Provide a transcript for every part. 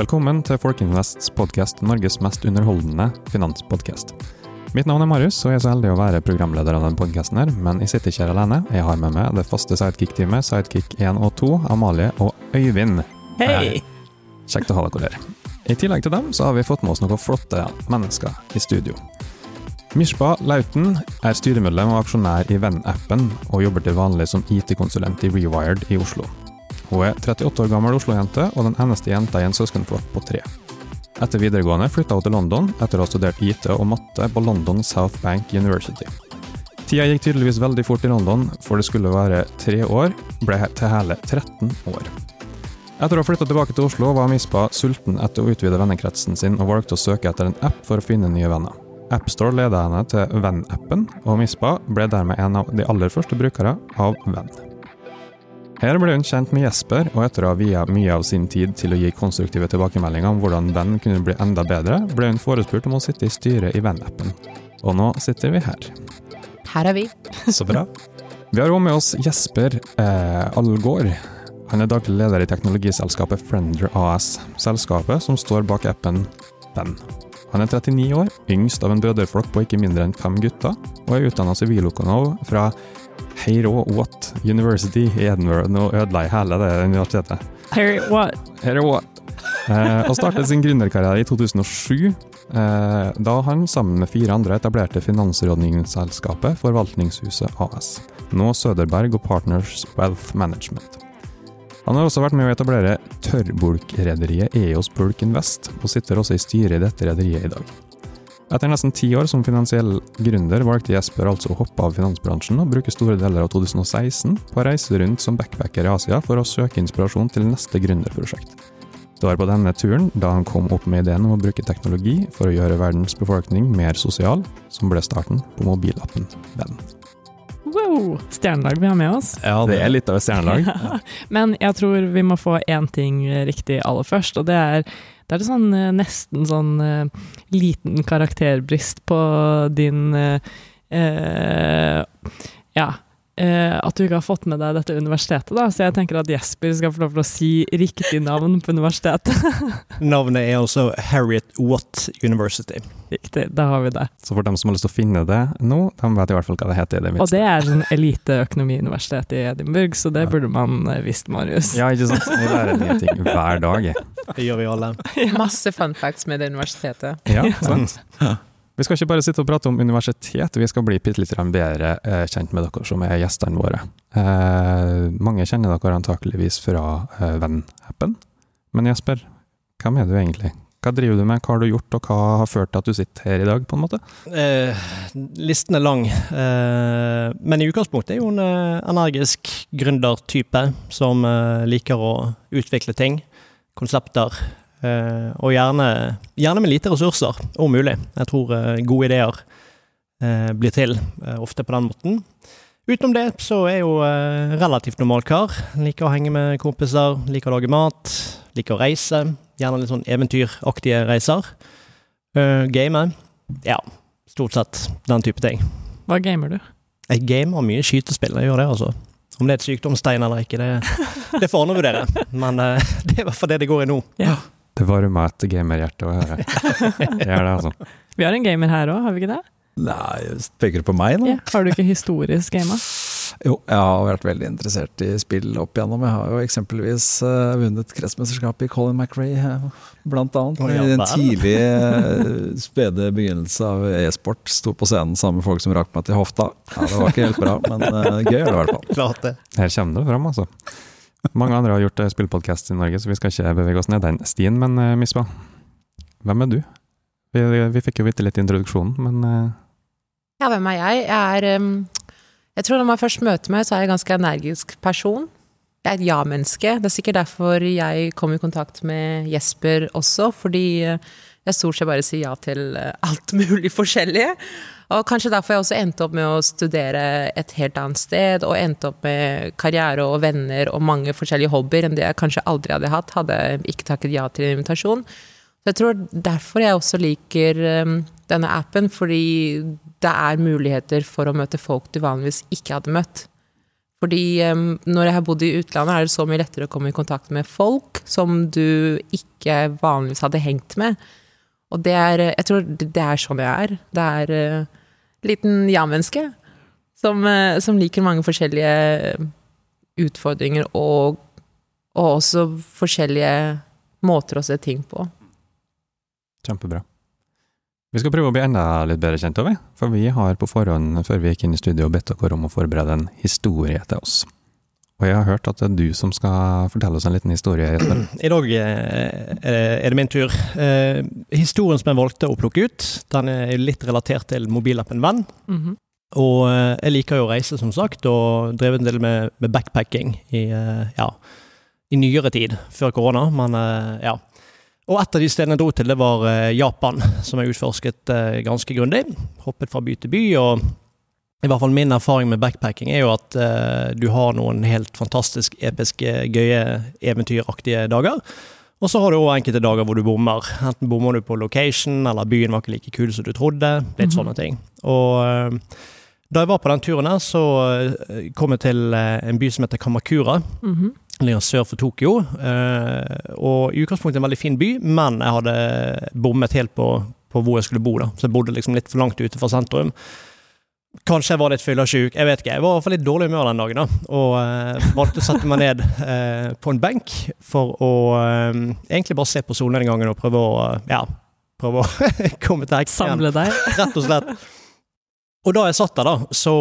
Velkommen til Folkinvests podkast, Norges mest underholdende finanspodkast. Mitt navn er Marius, og jeg er så heldig å være programleder av denne podkasten men jeg sitter ikke her alene. Jeg har med meg det faste Sidekick-teamet, Sidekick 1 og 2, Amalie og Øyvind. Hei! Kjekt å ha dere her. I tillegg til dem så har vi fått med oss noen flotte mennesker i studio. Mishba Lauten er styremedlem og aksjonær i Venn-appen, og jobber til vanlig som IT-konsulent i Rewired i Oslo. Hun er 38 år gammel Oslo-jente, og den eneste jenta i en søskenflokk på tre. Etter videregående flytta hun til London, etter å ha studert IT og matte på London South Bank University. Tida gikk tydeligvis veldig fort i London, for det skulle være tre år, ble til hele 13 år. Etter å ha flytta tilbake til Oslo, var Mispa sulten etter å utvide vennekretsen sin, og valgte å søke etter en app for å finne nye venner. AppStore leda henne til Venn-appen, og Mispa ble dermed en av de aller første brukere av Venn. Her ble hun kjent med Jesper, og etter å ha via mye av sin tid til å gi konstruktive tilbakemeldinger om hvordan Venn kunne bli enda bedre, ble hun forespurt om å sitte i styret i Venn-appen. Og nå sitter vi her. Her er vi. Så bra. Vi har òg med oss Jesper eh, Algård. Han er daglig leder i teknologiselskapet Friender AS, selskapet som står bak appen Venn. Han er 39 år, yngst av en brødreflokk på ikke mindre enn fem gutter, og er utdanna siviløkonom fra Heiro Watt University i Edinburgh. Nå ødela jeg hele det universitetet. Heiro what? Heiro Watt. Eh, og startet sin gründerkarriere i 2007, eh, da han sammen med fire andre etablerte finansrådgivningsselskapet Forvaltningshuset AS. Nå Søderberg og Partners Wealth Management. Han har også vært med å etablere tørrbulkrederiet EOS Bulk Invest, og sitter også i styret i dette rederiet i dag. Etter nesten ti år som finansiell gründer valgte Jesper altså å hoppe av finansbransjen og bruke store deler av 2016 på å reise rundt som backpacker i Asia for å søke inspirasjon til neste gründerprosjekt. Det var på denne turen, da han kom opp med ideen om å bruke teknologi for å gjøre verdens befolkning mer sosial, som ble starten på mobilappen Venn. Wow! Stjernelag vi har med oss. Ja, det er litt av et stjernelag. Men jeg tror vi må få én ting riktig aller først, og det er det er sånn, eh, nesten sånn uh, liten karakterbrist på din uh, Ja. At du ikke har fått med deg dette universitetet, da. Så jeg tenker at Jesper skal få lov til å si riktig navn på universitetet. Navnet er altså Harriet Watt University. Riktig, da har vi det. Så for dem som har lyst til å finne det nå, de vet i hvert fall hva det heter. Det og det er sånn eliteøkonomiuniversitet i Edinburgh, så det Ja. burde man visst, Marius. Ja, ikke sant. Vi lærer nye ting hver dag. Det gjør vi alle. Masse fun facts med det universitetet. Ja, sant. Vi skal ikke bare sitte og prate om universitet, vi skal bli bitte litt bedre eh, kjent med dere som er gjestene våre. Eh, mange kjenner dere antakeligvis fra eh, Venn-appen. Men Jesper, hvem er du egentlig? Hva driver du med, hva har du gjort, og hva har ført til at du sitter her i dag, på en måte? Eh, listen er lang, eh, men i utgangspunktet er jo en energisk gründertype som liker å utvikle ting, konsepter, og gjerne, gjerne med lite ressurser, om mulig. Jeg tror eh, gode ideer eh, blir til eh, ofte på den måten. Utenom det så er jeg jo eh, relativt normal kar. Liker å henge med kompiser, liker å lage mat, liker å reise. Gjerne litt sånn eventyraktige reiser. Uh, game. Ja, stort sett den type ting. Hva gamer du? Jeg gamer mye skytespill, jeg gjør det altså. Om det er et sykdomstegn eller ikke, det, det får han å vurdere. Men eh, det er i hvert fall det det går i nå. Ja. Det varmer et gamerhjerte å høre. Det er det, altså. Vi har en gamer her òg, har vi ikke det? Nei, peker du på meg nå? Ja. Har du ikke historisk gama? Jo, jeg har vært veldig interessert i spill opp igjennom. Jeg har jo eksempelvis uh, vunnet kretsmesterskapet i Colin McRae, uh, blant annet. Oh, ja, I den tidlige, uh, spede begynnelse av e-sport. Sto på scenen sammen med folk som rakk meg til hofta. Ja, Det var ikke helt bra, men uh, gøy er det i hvert fall. Her kommer det fram, altså. Mange andre har gjort eh, spillpodkast i Norge, så vi skal ikke bevege oss ned den stien. Men uh, Mispa, hvem er du? Vi, vi fikk jo vite litt i introduksjonen, men uh... Ja, hvem er jeg? Jeg er um, Jeg tror når man først møter meg, så er jeg en ganske energisk person. Jeg er et ja-menneske. Det er sikkert derfor jeg kom i kontakt med Jesper også, fordi eh, jeg stort sett bare sier ja til eh, alt mulig forskjellig. Og kanskje derfor jeg også endte opp med å studere et helt annet sted, og endte opp med karriere og venner og mange forskjellige hobbyer enn det jeg kanskje aldri hadde hatt, hadde ikke takket ja til en invitasjon. Så jeg tror derfor jeg også liker um, denne appen, fordi det er muligheter for å møte folk du vanligvis ikke hadde møtt. Fordi em, når jeg har bodd i utlandet, er det så mye lettere å komme i kontakt med folk som du ikke vanligvis hadde hengt med. Og det er Jeg tror det er sånn jeg er. Det er uh, liten ja-menneske som, uh, som liker mange forskjellige eh, utfordringer og, og også forskjellige måter å se ting på. Kjempebra. Vi skal prøve å bli enda litt bedre kjent, over, for vi har på forhånd, før vi gikk inn i studio, bedt dere om å forberede en historie til oss. Og jeg har hørt at det er du som skal fortelle oss en liten historie, Jesper. I dag eh, er det min tur. Eh, Historien som jeg valgte å plukke ut, den er litt relatert til mobilappen Venn. Mhm. Og eh, jeg liker jo å reise, som sagt, og drevet en del med, med backpacking i, ja, i nyere tid, før korona. Men ja. Og et av de stedene jeg dro til, det var Japan, som jeg utforsket ganske grundig. Hoppet fra by til by, og i hvert fall min erfaring med backpacking er jo at eh, du har noen helt fantastisk episke, gøye, eventyraktige dager. Og så har du òg enkelte dager hvor du bommer. Enten bommer du på location, eller byen var ikke like kul som du trodde. Litt Mhm. sånne ting. Og eh, da jeg var på den turen her, så eh, kom jeg til en by som heter Kamakura. Mhm. Ligger sør for Tokyo. eh, og i utgangspunktet en veldig fin by, men jeg hadde bommet helt på, på hvor jeg skulle bo. da. Så jeg bodde liksom litt for langt ute fra sentrum. Kanskje jeg var litt fyllesyk, jeg vet ikke. Jeg var i hvert fall litt dårlig humør den dagen. da, Og uh, valgte å sette meg ned uh, på en benk for å uh, egentlig bare se på solnedgangen og prøve å ja, prøve å komme til igjen Samle deg. rett og slett. Og da jeg satt der, da, så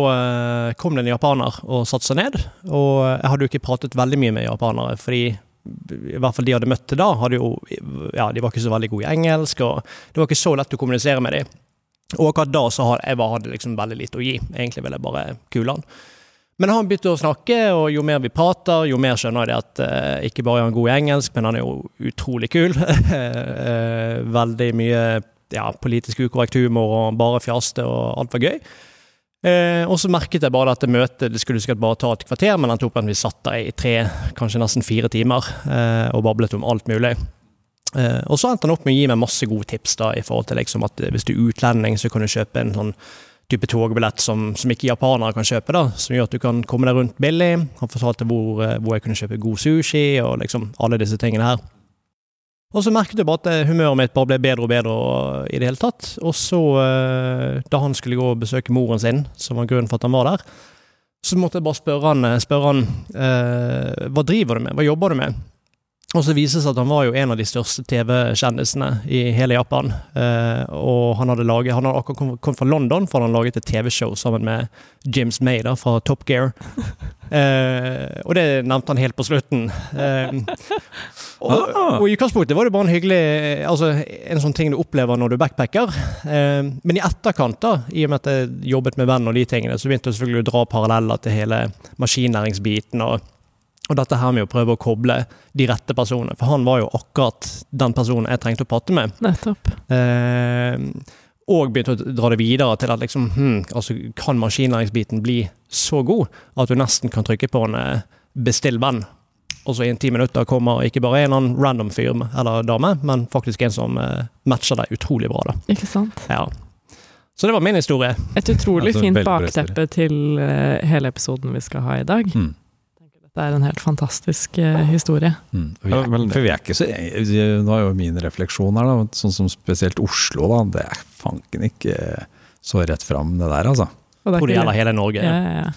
kom det en japaner og satte seg ned. Og jeg hadde jo ikke pratet veldig mye med japanere, fordi i hvert fall de jeg hadde møtt til da, hadde jo, ja, de var ikke så veldig gode i engelsk, og det var ikke så lett å kommunisere med dem. Og akkurat da så hadde jeg hadde liksom veldig lite å gi. Egentlig ville jeg bare kule han. Men han begynte å snakke, og jo mer vi prater, jo mer skjønner jeg det at eh, ikke bare er han god i engelsk, men han er jo utrolig kul. Eh, veldig mye ja, politisk ukorrekt humor og bare fjaste og alt var gøy. Eh, og så merket jeg bare at det møtet det skulle sikkert bare ta et kvarter, men han tok at vi satt der i tre, kanskje nesten fire timer eh, og bablet om alt mulig. Eh, og så endte han opp med å gi meg masse gode tips da, i forhold til liksom at hvis du er utlending, så kan du kjøpe en sånn type togbillett som, som ikke japanere kan kjøpe, da, som gjør at du kan komme deg rundt billig. Han fortalte hvor, eh, hvor jeg kunne kjøpe god sushi og liksom alle disse tingene her. Og så merket jeg bare at eh, humøret mitt bare ble bedre og bedre i det hele tatt. Og så, da han skulle gå og besøke moren sin, som var grunnen for at han var der, så måtte jeg bare spørre han, spørre han hva driver du med, hva jobber du med? Og så viser det seg at han var jo en av de største TV-kjendisene i hele Japan. Eh, og han hadde laget, han hadde akkurat kom- kommet fra London, for han hadde laget et TV-show sammen med James May da, fra Top Gear. Eh, og det nevnte han helt på slutten. Eh, og, og i utgangspunktet var det bare en hyggelig Altså en sånn ting du opplever når du backpacker. Eh, men i etterkant, da, i og med at jeg jobbet med venn og de tingene, så begynte jeg selvfølgelig å dra paralleller til hele maskinlæringsbiten og, og dette her med å prøve å koble de rette personene. For han var jo akkurat den personen jeg trengte å prate med. Nettopp. Eh, og begynte å dra det videre til at liksom, hmm, altså, kan maskinlæringsbiten bli så god at du nesten kan trykke på en eh, bestill venn, og så i en ti minutter kommer ikke bare en annen random fyr eller dame, men faktisk en som eh, matcher deg utrolig bra. da. Ikke sant? Ja. Så det var min historie. Et utrolig Altså, fint bakteppe til eh, hele episoden vi skal ha i dag. Mm. Det er en helt fantastisk eh, historie. Mm. Vi er, for vi er ikke så Nå er jo min refleksjon her, da, sånn som spesielt Oslo, da. Det er fanken ikke så rett fram, det der, altså. Og det er gjelder hele Norge. ja, ja, ja.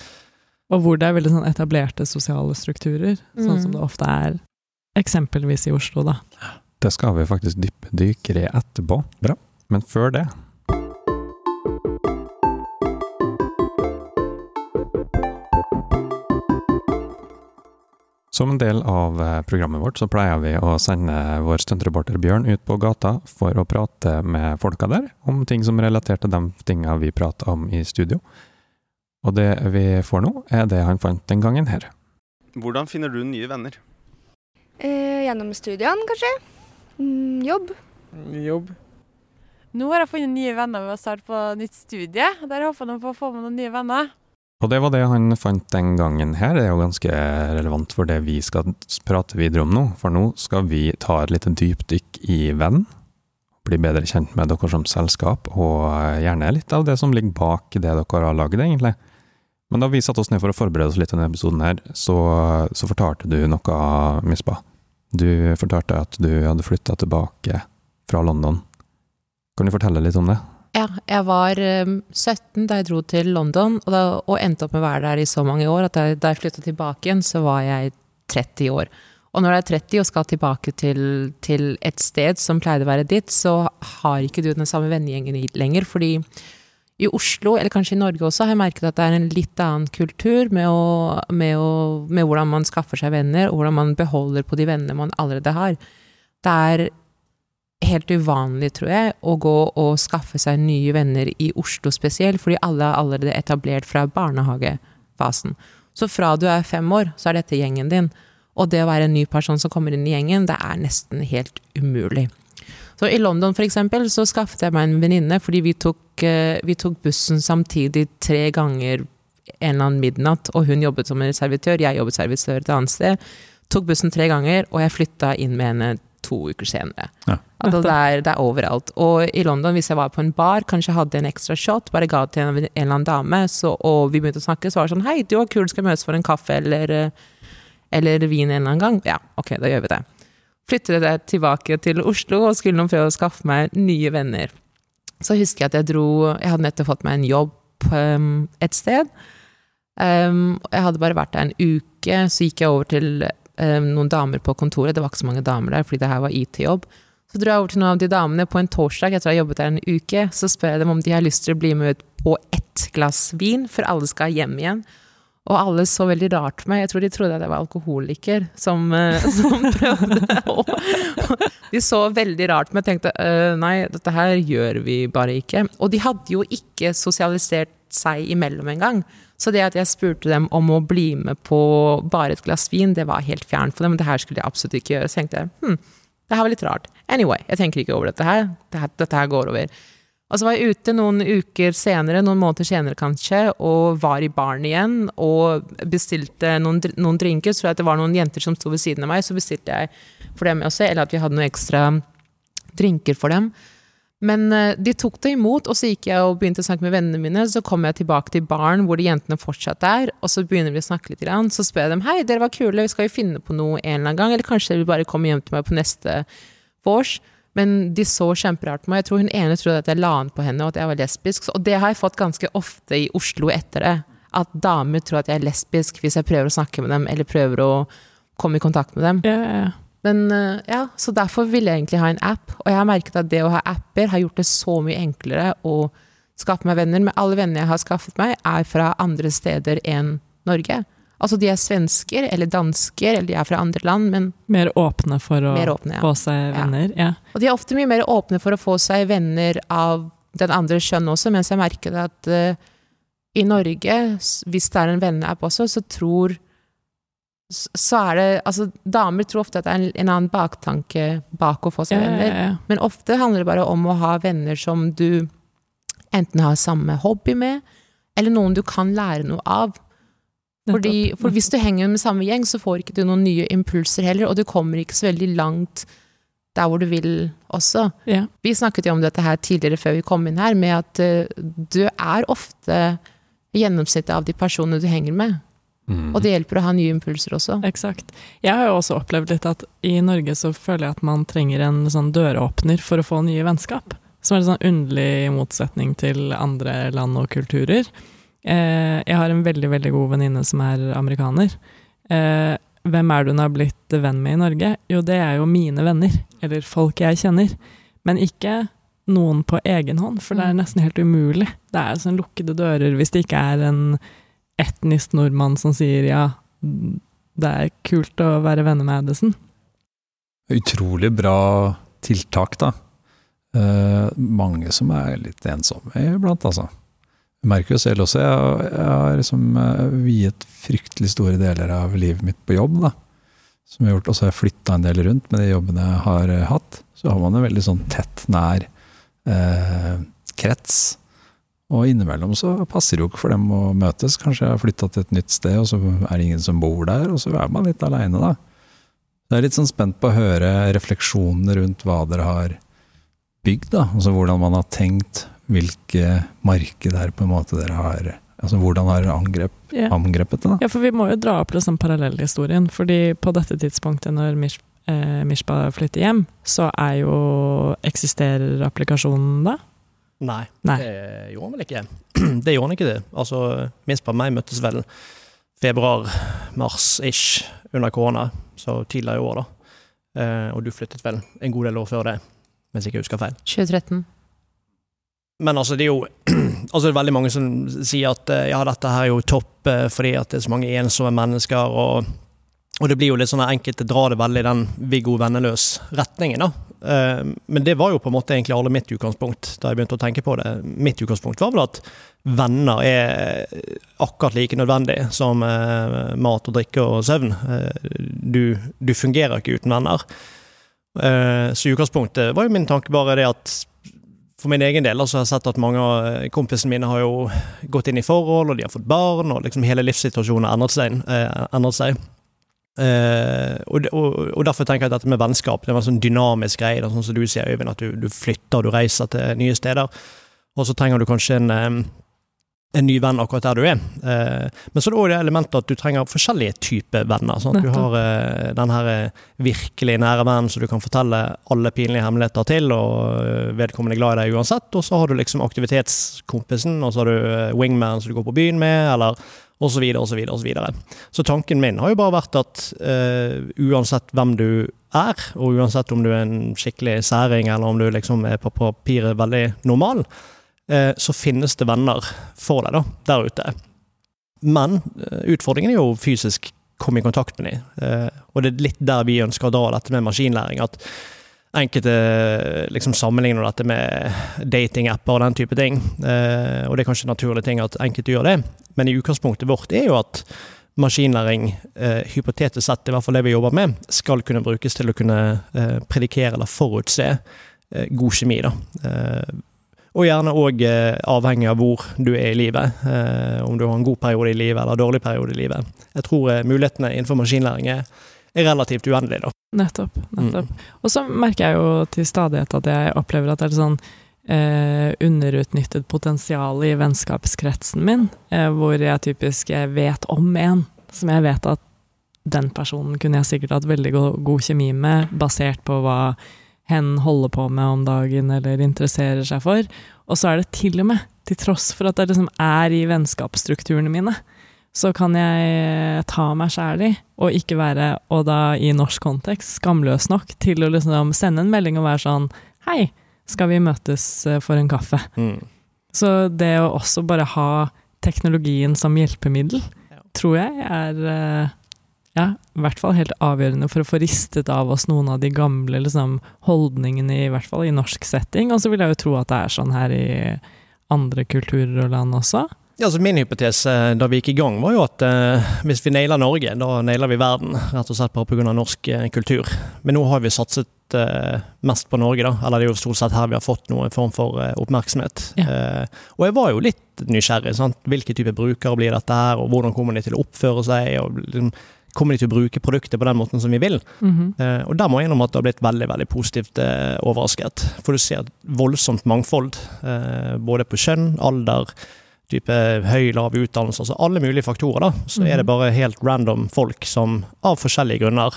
Og hvor det er veldig sånn etablerte sosiale strukturer, sånn som Mm. det ofte er eksempelvis i Oslo, da. Det skal vi faktisk dypdykke i etterpå. Bra. Men før det Som en del av eh, programmet vårt så pleier vi å sende vår stuntreporter Bjørn ut på gata for å prate med folka der om ting som relaterte til de tinga vi prater om i studio. Og det vi får nå, er det han fant den gangen her. Hvordan finner du nye venner? Eh, gjennom studiene, kanskje. Mm, jobb. Jobb. Nå har jeg funnet nye venner ved å starte på nytt studie. Der håper jeg på å få med noen nye venner. Og det var det han fant den gangen her. Det er jo ganske relevant for det vi skal prate videre om nå. For nå skal vi ta et lite dypdykk i Venn. Bli bedre kjent med dere som selskap, og gjerne litt av det som ligger bak det dere har laget, egentlig. Men da vi satte oss ned for å forberede oss litt til denne episoden her, så, så fortalte du noe, Mispa. Du fortalte at du hadde flytta tilbake fra London. Kan du fortelle litt om det? Ja, jeg var eh, 17 da jeg dro til London, og, da, og endte opp med å være der i så mange år at da, da jeg flytta tilbake igjen, så var jeg 30 år. Og når du er 30 og skal tilbake til, til et sted som pleide å være ditt, så har ikke du den samme vennegjengen lenger, fordi i Oslo, eller kanskje i Norge også, har jeg merket at det er en litt annen kultur med, å, med, å, med hvordan man skaffer seg venner, og hvordan man beholder på de vennene man allerede har. Det er helt uvanlig, tror jeg, å gå og skaffe seg nye venner i Oslo spesielt, fordi alle er allerede etablert fra barnehagefasen. Så fra du er fem år, så er dette gjengen din. Og det å være en ny person som kommer inn i gjengen, det er nesten helt umulig. Så i London for eksempel, så skaffet jeg meg en venninne fordi vi tok, eh, vi tok bussen samtidig tre ganger en eller annen midnatt, og hun jobbet som en servitør, jeg jobbet servitør et annet sted. Tok bussen tre ganger, og jeg flytta inn med henne to uker senere. Ja. Altså, det, er, det er overalt. Og i London, hvis jeg var på en bar, kanskje hadde en ekstra shot, bare ga det til en, en eller annen dame, så, og vi begynte å snakke, så var det sånn Hei, du var kul, skal vi møtes for en kaffe eller, eh, eller vin en eller annen gang? Ja, ok, da gjør vi det. Flyttet jeg tilbake til Oslo og skulle noen prøve å skaffe meg nye venner. Så husker jeg at jeg dro Jeg hadde nettopp fått meg en jobb um, et sted. Um, jeg hadde bare vært der en uke, så gikk jeg over til um, noen damer på kontoret. Det var ikke så mange damer der, fordi det her var IT-jobb. Så dro jeg over til noen av de damene på en torsdag etter å ha jobbet der en uke. Så spør jeg dem om de har lyst til å bli med ut på ett glass vin, før alle skal hjem igjen. Og alle så veldig rart på meg. Jeg tror de trodde at jeg var alkoholiker som, eh, som prøvde å De så veldig rart på meg og tenkte «Øh, nei, dette her gjør vi bare ikke. Og de hadde jo ikke sosialisert seg imellom engang. Så det at jeg spurte dem om å bli med på bare et glass vin, det var helt fjernt for dem. Det her skulle jeg absolutt ikke gjøre. Så tenkte jeg hm, det her var litt rart. Anyway, jeg tenker ikke over dette her. Dette, her går over. Og så var jeg ute noen uker senere, noen måneder senere kanskje, og var i baren igjen og bestilte noen, noen drinker. Så at det var noen jenter som sto ved siden av meg, så bestilte jeg for dem også, eller at vi hadde noen ekstra drinker for dem. Men eh, de tok det imot, og så gikk jeg og begynte å snakke med vennene mine. Så kom jeg tilbake til baren hvor de jentene fortsatt er, og så begynner vi å snakke litt. Så spør jeg dem hei, dere var kule, vi skal jo finne på noe en eller annen gang, eller kanskje dere vil bare komme hjem til meg på neste vors. Men de så kjemperart på meg. Jeg tror hun ene trodde at jeg la an på henne, og at jeg var lesbisk. Og det har jeg fått ganske ofte i Oslo etter det. At damer tror at jeg er lesbisk hvis jeg prøver å snakke med dem, eller prøver å komme i kontakt med dem. Ja. Men eh, ja, så derfor ville jeg egentlig ha en app. Og jeg har merket at det å ha apper har gjort det så mye enklere å skaffe meg venner. Men alle venner jeg har skaffet meg, er fra andre steder enn Norge. Altså de er svensker eller dansker, eller de er fra andre land, men Mer åpne for å åpne. Ja. få seg venner. Ja. Og de er ofte mye mer åpne for å få seg venner av den andre kjønn også, mens jeg merket at uh, i Norge, hvis det er en venneapp også, så tror så er det Altså, damer tror ofte at det er en, en annen baktanke bak å få seg Ja, ja, venner. ja. Men ofte handler det bare om å ha venner som du enten har samme hobby med, eller noen du kan lære noe av. Fordi, for hvis du henger med samme gjeng, så får ikke du noen nye impulser heller, og du kommer ikke så veldig langt der hvor du vil også. Ja. Vi snakket jo om dette her tidligere før vi kom inn her, med at uh, du er ofte gjennomsnittet av de personene du henger med. Mm. Og det hjelper å ha nye impulser også. Eksakt. Jeg har jo også opplevd litt at i Norge så føler jeg at man trenger en sånn døråpner for å få nye vennskap. Som er en sånn underlig motsetning til andre land og kulturer. Eh, jeg har en veldig, veldig god venninne som er amerikaner. Eh, hvem er det hun har blitt venn med i Norge? Jo, det er jo mine venner, eller folk jeg kjenner. Men ikke noen på egen hånd, for det er Mm. nesten helt umulig. Det er sånn lukkede dører hvis det ikke er en etnisk nordmann som sier ja, det er kult å være venner med Edison. Utrolig bra tiltak, da. Eh, mange som er litt ensomme iblant, altså. Jeg merker jo selv også, jeg, har- liksom eh, viet fryktelig store deler av livet mitt på jobb, da. Som jeg har gjort, og så har jeg flytta en del rundt med de jobbene jeg har eh, hatt. Så har man en veldig sånn tett, nær eh, krets. Og innimellom så passer det jo ikke for dem å møtes. Kanskje jeg har flytta til et nytt sted, og så er det ingen som bor der, og så er man litt aleine, da. Jeg er litt sånn spent på å høre refleksjonene rundt hva dere har bygd, da. Altså hvordan man har tenkt, hvilke markeder på en måte dere har Altså, hvordan har dere angrep, yeah. angrepet det? da? Ja, for vi må jo dra opp liksom parallellhistorien. fordi på dette tidspunktet når Mish, eh, Mishpa flytter hjem, så er jo Eksisterer applikasjonen da? Nei, Nei. det gjorde han vel ikke. Det gjorde han ikke det. Altså, minst på meg møttes vel februar-mars-ish under korona, så tidligere i år, da. Eh, og du flyttet vel en god del år før det, hvis jeg ikke husker feil. 2013. Men altså, det er jo altså, det er veldig mange som sier at eh, ja, dette her er jo topp eh, fordi at det er så mange ensomme mennesker, og, og det blir jo litt sånn at enkelte drar det veldig i den Viggo Venneløs-retningen, da. Eh, Men det var jo på en måte egentlig alle mitt utgangspunkt, da jeg begynte å tenke på det. Mitt utgangspunkt var vel at venner er akkurat like nødvendig som eh, mat og drikke og søvn. Eh, Du, du fungerer ikke uten venner. Så i utgangspunktet var jo min tanke bare det at for min egen del så har jeg sett at mange av kompisene mine har jo gått inn i forhold, og de har fått barn, og liksom hele livssituasjonen har endret seg. Endret seg. Eh, og, og, og derfor tenker jeg at dette med vennskap det er en sånn dynamisk greie. Sånn som du sier, Øyvind, at du, du flytter, du reiser til nye steder. Og så trenger du kanskje en, en ny venn akkurat der du er. Uh, men så er det også det elementet at du trenger forskjellige typer venner. Sånn at du har uh, den her virkelig nære vennen som du kan fortelle alle pinlige hemmeligheter til, og vedkommende er glad i deg uansett. Og så har du liksom aktivitetskompisen, og så har du wingman som du går på byen med, eller så videre og så tanken min har jo bare vært at uh, uansett hvem du er, og uansett om du er en skikkelig særing, eller om du liksom er på papiret veldig normal, uh, så finnes det venner for deg da, der ute. Men uh, utfordringen er jo fysisk komme i kontakt med dem. Og det er litt der vi ønsker å dra dette med maskinlæring. At enkelte liksom sammenligner dette med datingapper og den type ting. Eh, og det er kanskje en naturlig ting at enkelte gjør det, men i utgangspunktet vårt er jo at maskinlæring, eh, hypotetisk sett, i hvert fall det vi jobber med, skal kunne brukes til å kunne eh, predikere eller forutse eh, god kjemi. da. Eh, og gjerne òg eh, avhengig av hvor du er i livet. Om du har en god periode i livet eller en dårlig periode i livet. Jeg tror mulighetene innenfor maskinlæring er relativt uendelig, da. Nettopp. nettopp. Og så merker jeg jo til stadighet at jeg opplever at det er sånn eh, underutnyttet potensial i vennskapskretsen min, eh, hvor jeg typisk jeg vet om en som jeg vet at den personen kunne jeg sikkert hatt veldig go god kjemi med, basert på hva hen holder på med om dagen eller interesserer seg for. Og så er det til og med, til tross for at det liksom er i vennskapsstrukturene mine, så kan jeg ta meg sjæl i, og ikke være, og da i norsk kontekst, skamløs nok til å liksom sende en melding og være sånn Hei, skal vi møtes eh, for en kaffe? Så det å også bare ha teknologien som hjelpemiddel, tror jeg er eh, ja, i hvert fall helt avgjørende for å få ristet av oss noen av de gamle liksom, holdningene, i hvert fall i norsk setting. Og så vil jeg jo tro at det er sånn her i andre kulturer og land også. Ja, altså Min hypotese da vi gikk i gang, var jo at eh, hvis vi nailer Norge, da nailer vi verden. Rett og slett bare pga. norsk eh, kultur. Men nå har vi satset eh, mest på Norge, da. Eller det er jo stort sett her vi har fått noen form for eh, oppmerksomhet. Eh, og jeg var jo litt nysgjerrig. sant? Hvilke typer brukere blir dette her, og hvordan kommer de til å oppføre seg? og liksom, Kommer de til å bruke produktet på den måten som vi vil? Mhm. Eh, og der må jeg innrømme at det har blitt veldig veldig positivt eh, overrasket. For du ser et voldsomt mangfold, eh, både på kjønn, alder, type høy, lav utdannelse, altså alle mulige faktorer. da, Så er det bare helt random folk som av forskjellige grunner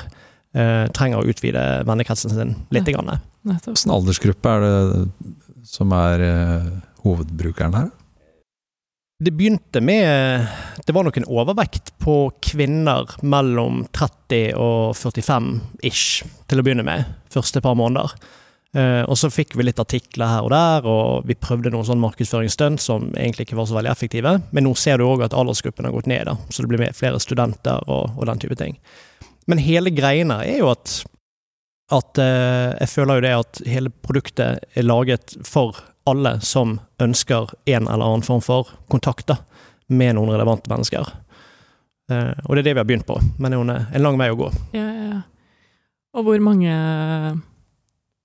eh, trenger å utvide vennekretsen sin litt. Grann. Hvilken aldersgruppe er det som er eh, hovedbrukeren her? Det begynte med Det var nok en overvekt på kvinner mellom 30 og 45 ish, til å begynne med. Første par måneder. Eh, og så fikk vi litt artikler her og der, og vi prøvde noen sånn markedsføringsstunt som egentlig ikke var så veldig effektive. Men nå ser du òg at aldersgruppen har gått ned, da, så det blir flere studenter og, og den type ting. Men hele greiene er jo at at eh, jeg føler jo det at hele produktet er laget for alle som ønsker en eller annen form for kontakt da, med noen relevante mennesker. Eh, og det er det vi har begynt på, men det er en, lang vei å gå. Ja, ja. Og hvor mange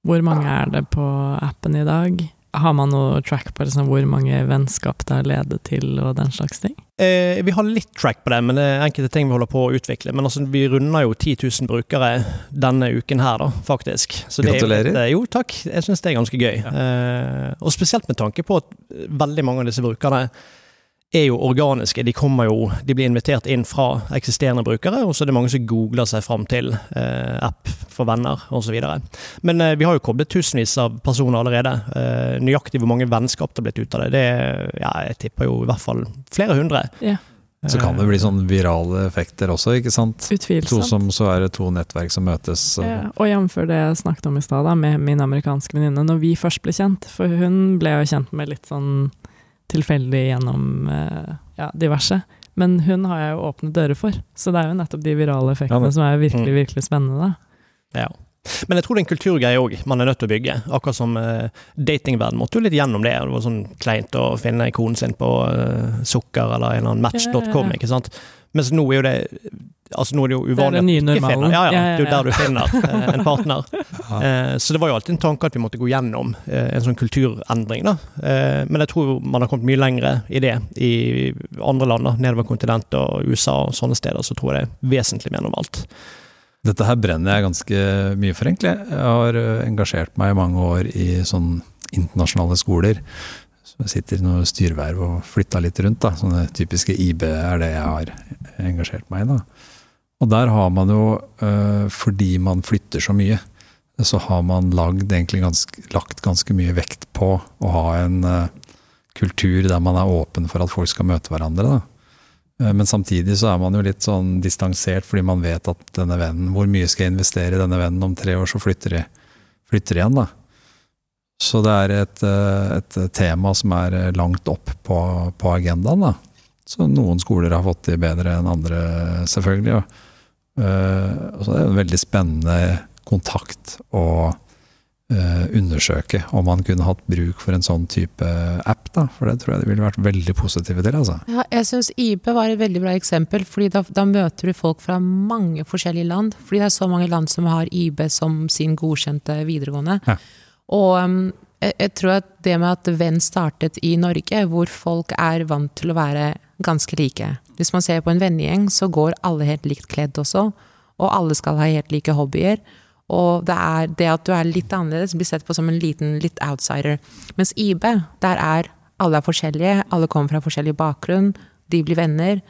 Hvor mange er det på appen i dag? Har man noe track på liksom, hvor mange vennskap det har ledet til, og den slags ting? Eh, vi har litt track på det, men det er enkelte ting vi holder på å utvikle. Men altså, vi runder jo 10 000 brukere denne uken her, da, faktisk. Så det er Gratulerer. litt, eh, jo, takk. Jeg syns det er ganske gøy. Eh, og spesielt med tanke på at veldig mange av disse brukerne er jo organiske. De kommer jo, de blir invitert inn fra eksisterende brukere, og så er det mange som googler seg fram til eh, app for venner osv. Men eh, vi har jo koblet tusenvis av personer allerede. Eh, nøyaktig hvor mange vennskap det har blitt ut av det, det ja, jeg tipper jo i hvert fall flere hundre. Ja. Så kan det bli sånn virale effekter også, ikke sant? To som, så er det to nettverk som møtes. Ja, og jf. det jeg snakket om i stad, med min amerikanske venninne, når vi først ble kjent, for hun ble jo kjent med litt sånn tilfeldig gjennom eh, ja, diverse. Men hun har jeg jo åpnet dører for, så det er jo nettopp de virale effektene ja, som er virkelig, Mm. virkelig spennende. da. Ja. Men jeg tror det er en kulturgreie òg man er nødt til å bygge. Akkurat som uh, datingverden måtte jo litt gjennom det. Det var sånn kleint å finne konen sin på uh, sukker eller en eller annen match.com, ikke sant. Mens nå er jo det Altså nå er det jo Det er uvanlig nye at du ikke normalen. finner ja, ja, Ja, ja, Det er jo der du finner eh, en partner. Eh, så det var jo alltid en tanke at vi måtte gå gjennom eh, en sånn kulturendring. da. Eh, men jeg tror man har kommet mye lengre i det i andre land, da, nedover kontinentet og USA og sånne steder. Så tror jeg det er vesentlig mer normalt. Dette her brenner jeg ganske mye for, egentlig. Jeg har engasjert meg i mange år i sånn internasjonale skoler. Jeg sitter i noe styreverv og flytta litt rundt. da. Sånne typiske IB er det jeg har engasjert meg i. da. Og der har man jo, fordi man flytter så mye, så har man ganske, lagt ganske mye vekt på å ha en kultur der man er åpen for at folk skal møte hverandre. da. Eh, Men samtidig så er man jo litt sånn distansert, fordi man vet at denne vennen Hvor mye skal jeg investere i denne vennen? Om tre år så flytter de, flytter de igjen, da. Så det er et, eh, et tema som er eh, langt opp på, på agendaen, da. Så noen skoler har fått de bedre enn andre, selvfølgelig. Og, eh, så er det en veldig spennende kontakt å eh, undersøke om man kunne hatt bruk for en sånn type app, da. For det tror jeg de ville vært veldig positive til, altså. Ja, jeg syns IB var et veldig bra eksempel, fordi da, da møter du folk fra mange forskjellige land. Fordi det er så mange land som har IB som sin godkjente videregående. Ja. Og um, jeg, tror at det med at Venn startet i Norge, hvor folk er vant til å være ganske like. Hvis man ser på en vennegjeng, så går alle helt likt kledd også. Og alle skal ha helt like hobbyer. Og det er det at du er litt annerledes, blir sett på som en liten litt outsider. Mens IB, der er alle er forskjellige, alle kommer fra forskjellig bakgrunn, de blir venner.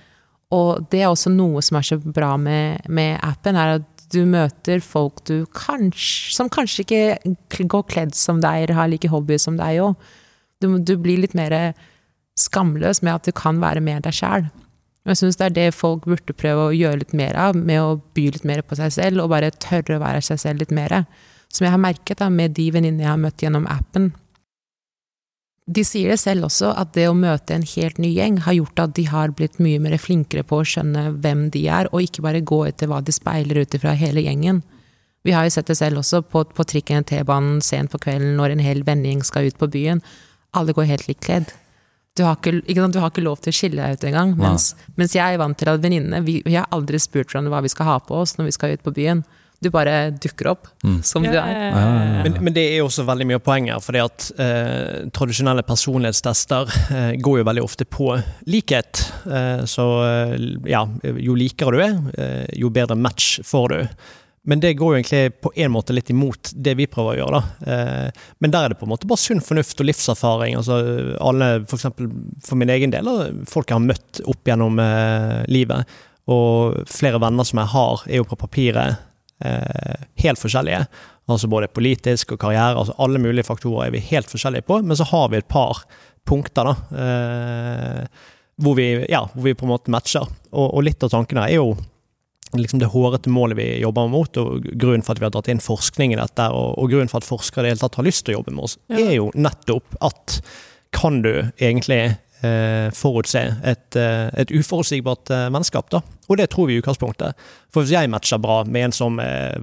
Og det er også noe som er så bra med, med appen, er at du møter folk du kanskje, som kanskje ikke går kledd som deg, eller har like hobbyer som deg òg. Du, du blir litt mer skamløs med at du kan være mer deg sjæl. Jeg syns det er det folk burde prøve å gjøre litt mer av, med å by litt mer på seg selv, og bare tørre å være seg selv litt mer. Som jeg har merket da, med de venninnene jeg har møtt gjennom appen. De sier det selv også, at det å møte en helt ny gjeng har gjort at de har blitt mye mer flinkere på å skjønne hvem de er, og ikke bare gå etter hva de speiler ut ifra hele gjengen. Vi har jo sett det selv også på, på trikken, T-banen, sent på kvelden, når en hel vennegjeng skal ut på byen. Alle går helt likt kledd. Du har, ikke, ikke sant, du har ikke lov til å skille deg ut engang. Mens, mens jeg er vant til at venninnene vi, vi har aldri spurt hverandre hva vi skal ha på oss når vi skal ut på byen. Du bare dukker opp Mm. som du er. Ja, ja, ja. Men, men det er også veldig mye av poenget, fordi at eh, tradisjonelle personlighetstester eh, går jo veldig ofte på likhet. Eh, så eh, ja, jo likere du er, eh, jo bedre match får du. Men det går jo egentlig på en måte litt imot det vi prøver å gjøre. da. Eh, men der er det på en måte bare sunn fornuft og livserfaring. altså alle, For eksempel for min egen del, folk jeg har møtt opp gjennom eh, livet. Og flere venner som jeg har, er jo på papiret helt forskjellige. Altså både politisk og karriere, altså alle mulige faktorer er vi helt forskjellige på. Men så har vi et par punkter da, eh, hvor, vi, ja, hvor vi på en måte matcher. Og, og litt av tankene er jo liksom det hårete målet vi jobber mot, og grunnen for at vi har dratt inn forskning i dette, og, og grunnen for at forskere i det hele tatt har lyst til å jobbe med oss, Ja. er jo nettopp at kan du egentlig eh, forutse et, eh, et uforutsigbart eh, vennskap, da? Og det tror vi i utgangspunktet. For hvis jeg matcher bra med en som eh,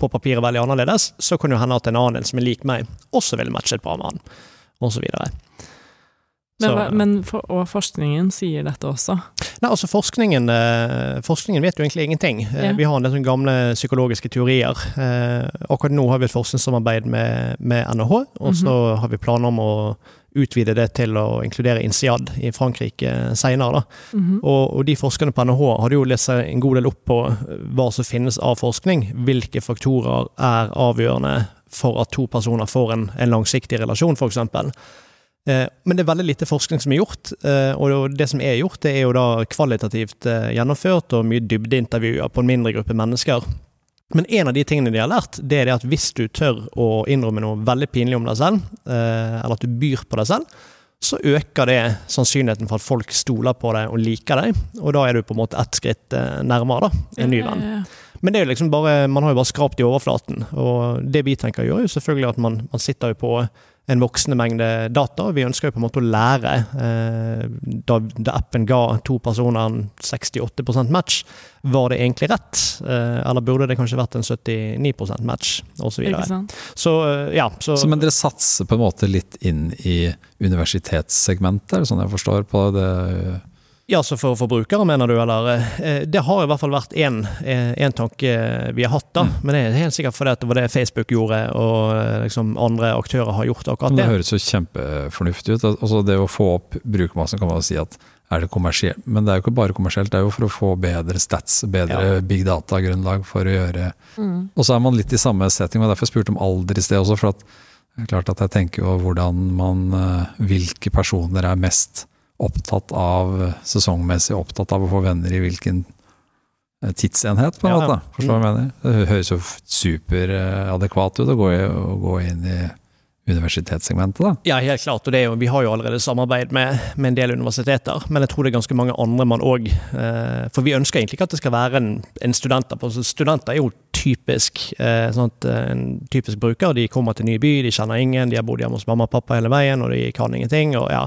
på papiret er veldig annerledes, så kan det hende at en annen som er lik meg, også ville matchet bra med han, så. Men, Så- men for, og forskningen sier dette også. Nei, altså forskningen, eh, forskningen vet jo egentlig ingenting. Eh, Ja. Vi har en del sånne gamle psykologiske teorier. Eh, akkurat nå har vi et forskningssamarbeid med, med NHH, og så har vi planer om å utvide det til å inkludere INSEAD i Frankrike senere. Da. -hmm. Og, og de forskerne på NHH hadde jo lest seg en god del opp på eh, hva som finnes av forskning. Hvilke faktorer er avgjørende for at to personer får en, en langsiktig relasjon, f.eks. Eh, Men det er veldig lite forskning som er gjort, eh, og det som er gjort, det er jo da kvalitativt eh, gjennomført og mye dybdeintervjuer på en mindre gruppe mennesker. Men en av de tingene de har lært, det er det at hvis du tør å innrømme noe veldig pinlig om deg selv, eh, eller at du byr på deg selv, så øker det sannsynligheten for at folk stoler på deg og liker deg, og da er du på en måte ett skritt eh, nærmere da, en ny venn. Men det er jo liksom bare, man har jo bare skrapt i overflaten, og det vi tenker å gjøre, er jo selvfølgelig at man, man sitter jo på en voksende mengde data, vi ønsker jo på en måte å lære. Eh, da, da appen ga to personer en 68% match, var det egentlig rett? Eh, eller burde det kanskje vært en 79% match, osv. Så, så eh, ja, så, Så, men dere satser på en måte litt inn i universitetssegmentet, er det sånn jeg forstår på det? Ja, så for forbrukere, mener du, eller? eh, Det har i hvert fall vært én tanke vi har hatt, da. Mm. Men det er helt sikkert fordi det var det Facebook gjorde, og eh, liksom andre aktører har gjort akkurat det det. høres jo kjempefornuftig ut. Altså det å få opp brukermassen kan man si at er det kommersielt, men det er jo ikke bare kommersielt, det er jo for å få bedre stats, bedre big data-grunnlag for å gjøre Mm. Og så er man litt i samme setting, og derfor jeg spurte om alder i sted også. for at det er klart at jeg tenker jo hvordan man, eh, Hvilke personer er mest opptatt av sesongmessig opptatt av å få venner i hvilken eh, tidsenhet, på en måte. ja. Forstår du hva jeg mener? Det høres jo superadekvat ut å gå, i, å gå inn i universitetssegmentet, da. Ja, helt klart. Og det er jo, vi har jo allerede samarbeid med, med en del universiteter, men jeg tror det er ganske mange andre man òg eh, For vi ønsker egentlig ikke at det skal være en, en studenter på. Så studenter er jo typisk eh, sånn at eh, en typisk bruker. De kommer til en ny by, de kjenner ingen, de har bodd hjemme hos mamma og pappa hele veien, og de kan ingenting. og ja,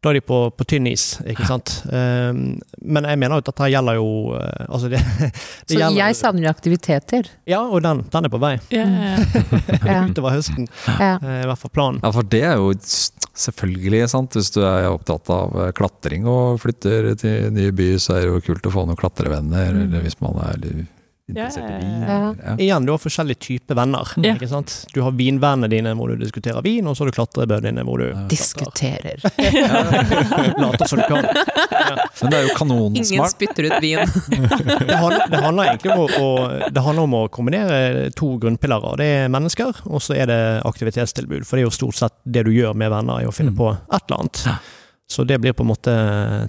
da er de på, på tynn is, ikke sant. Um, men jeg mener jo at dette gjelder jo eh, Altså, det, det Så gjelder jeg savner jo aktiviteter. Ja, og den, den er på vei. Yeah. Utover høsten, Ja. eh, i hvert fall planen. Ja, for det er jo selvfølgelig sant. Hvis du er opptatt av eh, klatring og flytter til ny by, så er det jo kult å få noen klatrevenner. Mm. Eller hvis man er interessert i Ja, ja, vin. ja. Igjen, du har forskjellige typer venner. Ikke sant? Du har vinvennene dine hvor du diskuterer vin, og så har du klatrebødene dine hvor du Diskuterer. later som du kan. Men det er jo Ingen spytter ut vin. Det handler, det handler egentlig om å, å, det handler om å kombinere to grunnpilarer. Det er mennesker, og så er det aktivitetstilbud. For det er jo stort sett det du gjør med venner, er å finne Mm. på et eller annet. Ja. Så det blir på en måte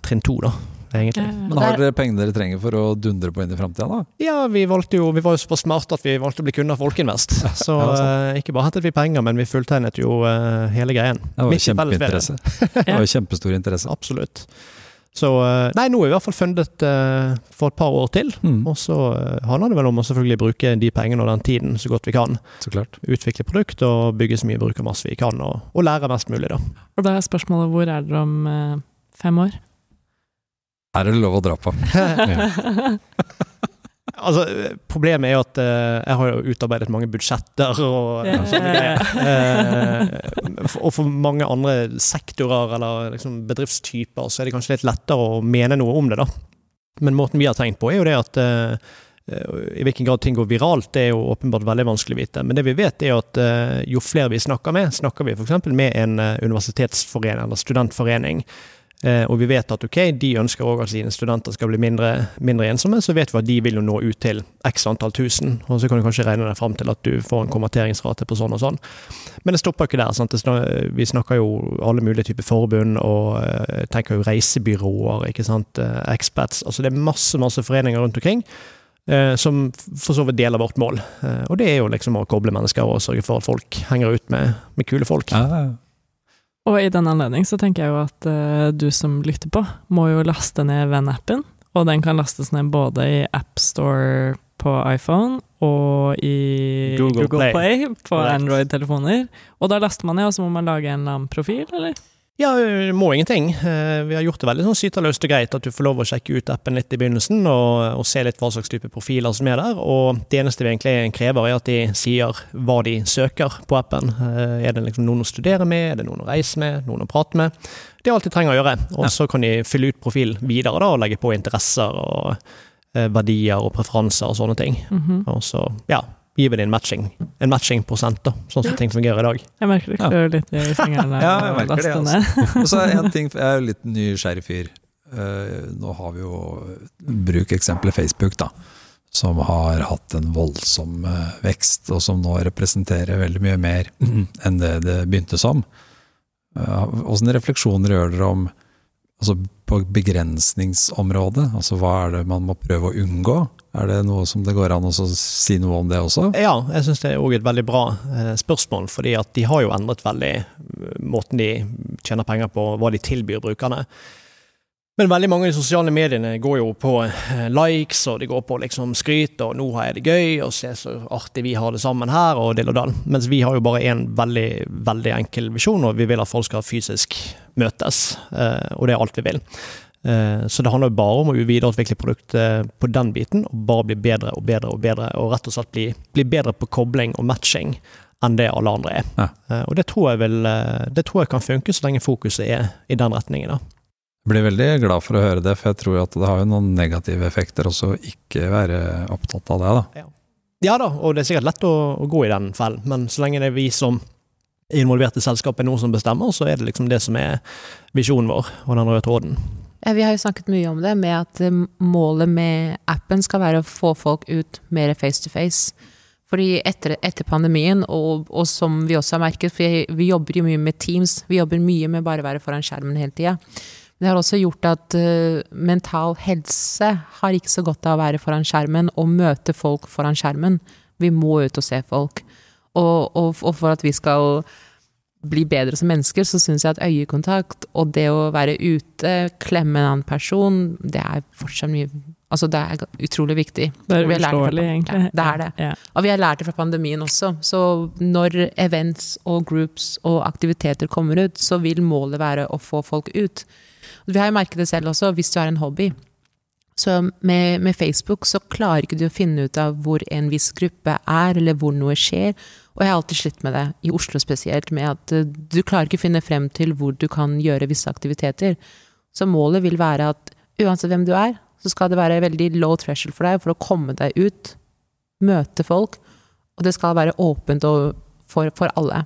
trinn to, da. Egentlig. Men har dere pengene dere trenger for å dundre på inn i framtida, da? Ja, vi valgte jo, vi var jo såpass smarte at vi valgte å bli kunder av Folkinvest. Så Ja, sant. eh, ikke bare hentet vi penger, men vi fulltegnet jo uh, hele greien. Det var jo kjempeinteresse. Det var jo kjempestor interesse. Absolutt. Så eh, Nei, nå er vi i hvert fall fundet uh, for et par år til. Mm, Og så uh, handler det vel om å selvfølgelig bruke de pengene og den tiden så godt vi kan. så klart. Utvikle produkt og bygge så mye brukermasse vi kan, og, og lære mest mulig, da. Og da er spørsmålet hvor er dere om uh, fem år? Her er det lov å dra på. Altså, Problemet er jo at uh, jeg har jo utarbeidet mange budsjetter og Ja. sånne greier. Uh, for- og for mange andre sektorer eller liksom bedriftstyper så er det kanskje litt lettere å mene noe om det, da. Men måten vi har tenkt på, er jo det at eh, i hvilken grad ting går viralt, det er jo åpenbart veldig vanskelig å vite. Men det vi vet, er at jo flere vi snakker med, snakker vi f.eks. med en universitetsforening eller studentforening, og vi vet at ok, de ønsker òg at sine studenter skal bli mindre, mindre ensomme, så vet vi at de vil jo nå ut til x antall tusen, og så kan du kanskje regne deg fram til at du får en konverteringsrate på sånn og sånn. Men det stopper ikke der. sant? Vi snakker jo alle mulige typer forbund, og eh, tenker jo reisebyråer, ikke sant, eh, expats. Altså det er masse, masse foreninger rundt omkring. eh, Som for så vidt deler vårt mål. Eh, Og det er jo liksom å koble mennesker og sørge for at folk henger ut med, med kule folk. Ja, ja. Og i den anledning så tenker jeg jo at uh, du som lytter på, må jo laste ned Venn-appen. Og den kan lastes ned både i AppStore på iPhone og i Google Google, Play. Play, på. Android-telefoner. Og da laster man ned, og så må man lage en eller annen profil, eller? Ja, det må ingenting. Eh, Vi har gjort det veldig sånn syterløst og greit at du får lov å sjekke ut appen litt i begynnelsen og, og se litt hva slags type profiler som er der. Og det eneste vi egentlig krever, er at de sier hva de søker på appen. Eh, Er det liksom noen å studere med, er det noen å reise med, noen å prate med? Det er alt de trenger å gjøre. Og så kan de fylle ut profil videre da, og legge på interesser og eh, verdier og preferanser og sånne ting. Mhm. Og så, ja, gir vi det en matching, en matchingprosent, da, sånn som ting fungerer i dag. Jeg merker det Ja. klør litt i fingrene. Ja, jeg merker det, altså. Og så er en ting, jeg er jo litt nysgjerrig fyr. Eh, nå har vi jo Bruk eksempelet Facebook, da. Som har hatt en voldsom eh, vekst, og som nå representerer veldig mye mer enn det det begynte som. Åssen refleksjoner gjør dere om altså på begrensningsområdet? Altså hva er det man må prøve å unngå? Er det noe som det går an å si noe om det også? Ja, jeg syns det er òg et veldig bra eh, spørsmål. fordi de har jo endret veldig eh, måten de tjener penger på, hva de tilbyr brukerne. Men veldig mange av de sosiale mediene går jo på eh, likes, og de går på liksom skryt, og 'nå har jeg det gøy', og 'se så artig vi har det sammen her', og dill og dall. Mens vi har jo bare én veldig, veldig enkel visjon, og vi vil at folk skal fysisk møtes. Og det er alt vi vil. Eh, så det handler jo bare om å videreutvikle produktet på den biten, og bare bli bedre og bedre og bedre. Og rett og slett bli, bli bedre på kobling og matching enn det alle andre er. Ja. Eh, og det tror, vil, eh, det tror jeg kan funke, så lenge fokuset er i den retningen. da. Jeg blir veldig glad for å høre det, for jeg tror at det har jo noen negative effekter også å ikke være opptatt av det. da. Ja. ja da, og det er sikkert lett å, å gå i den fellen, men så lenge det er vi som er involvert i selskapet, noen som bestemmer, så er det liksom det som er visjonen vår og den røde tråden. Ja, vi har jo snakket mye om det, med at eh, målet med appen skal være å få folk ut mer face to face. Fordi etter, etter pandemien, og, og, som vi også har merket, for vi, vi, jobber jo mye med Teams, vi jobber mye med bare å være foran skjermen hele tida. Det har også gjort at uh, mental helse har ikke så godt av å være foran skjermen og møte folk foran skjermen. Vi må ut og se folk. Og, og, og for at vi skal bli bedre som mennesker, så syns jeg at øyekontakt og det å være ute, klemme en annen person, det er fortsatt mye Altså, det er utrolig viktig. Det er uforståelig, egentlig. Ja, det er det. Ja. Og vi har lært det fra pandemien også. Så når events og groups og aktiviteter kommer ut, så vil målet være å få folk ut. Vi har jo merket det selv også, hvis du har en hobby. Så med, med Facebook så klarer ikke du å finne ut av hvor en viss gruppe er, eller hvor noe skjer. Og jeg har alltid slitt med det, i Oslo spesielt, med at eh, du klarer ikke å finne frem til hvor du kan gjøre visse aktiviteter. Så målet vil være at uansett hvem du er, så skal det være veldig low threshold for deg for å komme deg ut, møte folk, og det skal være åpent for, for alle.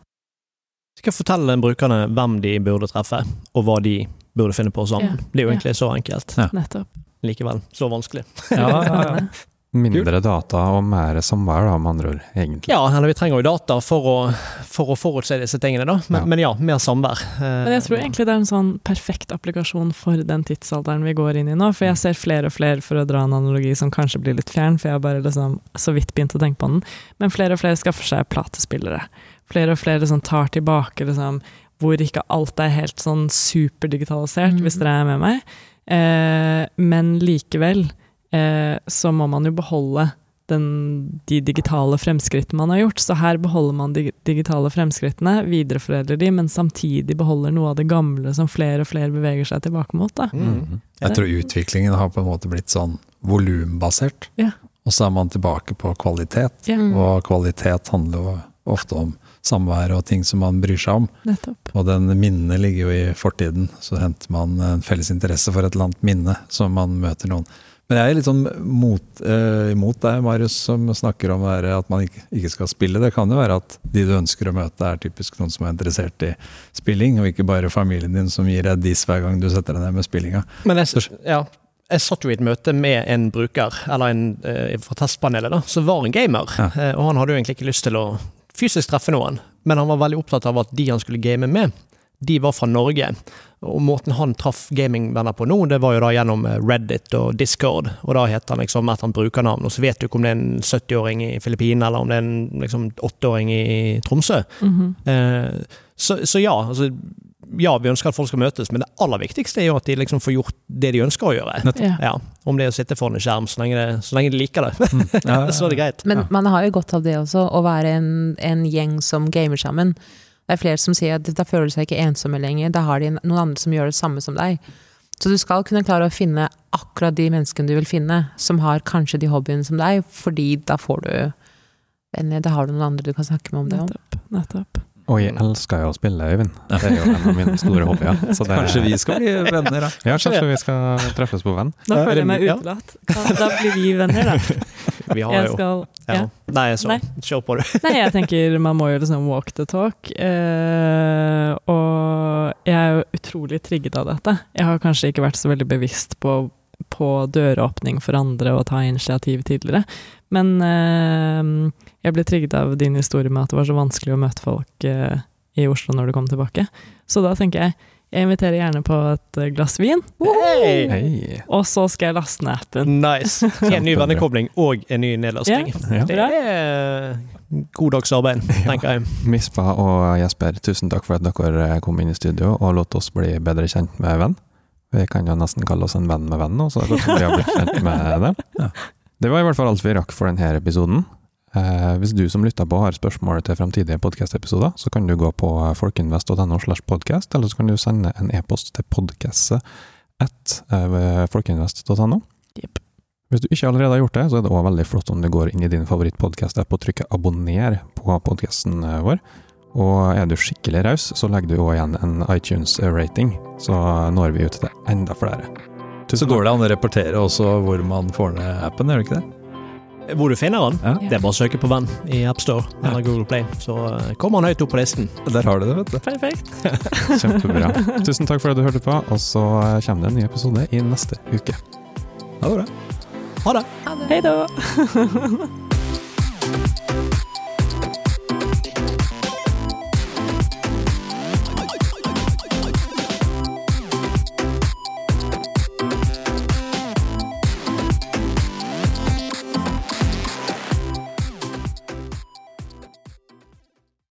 Jeg skal fortelle brukerne hvem de burde treffe, og hva de burde finne på sammen. Ja. Det er jo egentlig ja. så enkelt. Ja. Nettopp. Likevel så vanskelig. ja, ja, ja. Mindre data og mer samvær, da, med andre ord, egentlig. Ja, eller vi trenger jo data for å, for å forutse disse tingene, da. Men ja, men ja mer samvær. Men jeg tror egentlig det er en sånn perfekt applikasjon for den tidsalderen vi går inn i nå. For jeg ser flere og flere, for å dra en analogi som kanskje blir litt fjern, for jeg har bare liksom så vidt begynt å tenke på den, men flere og flere skaffer seg platespillere. Flere og flere som tar tilbake liksom hvor ikke alt er helt sånn superdigitalisert, mm. hvis dere er med meg. Eh, men likevel eh, så må man jo beholde den, de digitale fremskrittene man har gjort. Så her beholder man de digitale fremskrittene, videreforedler de, men samtidig beholder noe av det gamle som flere og flere beveger seg tilbake mot. Da. Mm. mm. Jeg tror utviklingen har på en måte blitt sånn volumbasert. Ja. Og så er man tilbake på kvalitet, ja. og kvalitet handler jo ofte om samvær og ting som man bryr seg om. Nettopp. Og den minnet ligger jo i fortiden. Så henter man en felles interesse for et eller annet minne som man møter noen. Men jeg er litt sånn mot, uh, imot deg, Marius, som snakker om at man ikke, ikke, skal spille. Det kan jo være at de du ønsker å møte, er typisk noen som er interessert i spilling, og ikke bare familien din som gir deg dis hver gang du setter deg ned med spillinga. Men jeg, ja, jeg satt jo i et møte med en bruker, eller en eh, fra testpanelet, da, som var en gamer. Ja. Eh, og han hadde jo egentlig ikke lyst til å fysisk treffe noen, men han var veldig opptatt av at de han skulle game med, de var fra Norge. Og måten han traff gamingvenner på nå, det var jo da gjennom eh, Reddit og Discord. Og da heter han liksom et han brukernavn, og så vet du ikke om det er en 70-åring i Filippinene eller om det er en liksom, 8-åring i Tromsø. Mm -hmm. eh, så, så, ja, altså, ja, vi ønsker at folk skal møtes, men det aller viktigste er jo at de liksom får gjort det de ønsker å gjøre. Ja. Ja, om det er å sitte foran en skjerm, så lenge, det, så lenge de liker det. Mm. Ja, så er det greit. Men man har jo godt av det også, å være en, en gjeng som gamer sammen. Det er flere som sier at da føler de seg ikke ensomme lenger. Da har de noen andre som gjør det samme som deg. Så du skal kunne klare å finne akkurat de menneskene du vil finne, som har kanskje de hobbyene som deg, fordi da får du venner. Da har du noen andre du kan snakke med om det. Nettopp. Nettopp. Og jeg elsker jo å spille, Øyvind. Det er jo en av mine store hobbyer. Det, kanskje vi skal bli venner, da? Ja, kanskje vi skal treffes på venn. Da føler jeg meg utelatt. Da blir vi venner, da. Vi har jeg skal, jo ja. Nei, så Nei. kjør på, du. Nei, jeg tenker man må jo liksom walk the talk. Eh, og jeg er jo utrolig trigget av dette. Jeg har kanskje ikke vært så veldig bevisst på på døråpning for andre og ta initiativ tidligere. Men eh, jeg ble trigget av din historie med at det var så vanskelig å møte folk eh, i Oslo når du kom tilbake. Så da tenker jeg jeg inviterer gjerne på et eh, glass vin, Hey! Hei! og så skal jeg laste ned appen. Nice. En ny vennekobling og en ny nedlasting. Ja. Det er god dags arbeid, tenker jeg. Mispa og Jesper, tusen takk for at dere kom inn i studio og lot oss bli bedre kjent med venn. Vi kan jo nesten kalle oss en venn med venn nå, så godt som vi har blitt kjent med dem. Ja. Det var i hvert fall alt vi rakk for denne episoden. Eh, hvis du som lytter på har spørsmål til fremtidige podkast-episoder, så kan du gå på folkinvest.no slash podkast, eller så kan du sende en e-post til podkastet at eh, folkinvest.no. Jepp. Hvis du ikke allerede har gjort det, så er det også veldig flott om du går inn i din favorittpodkast-app og trykker abonner på podkasten vår. Og er du skikkelig raus, så legger du også igjen en iTunes-rating, så når vi ut til enda flere. Så går det an å reportere også hvor man får ned appen, gjør det ikke det? Hvor du finner den? Ja. Det er bare å søke på Venn i AppStore eller Google Play, så kommer han høyt opp på listen. Der har du det, vet du. Perfekt. Kjempebra. Tusen takk for at du hørte på, og så kommer det en ny episode i neste uke. Ha det bra. Ha det! Hei da!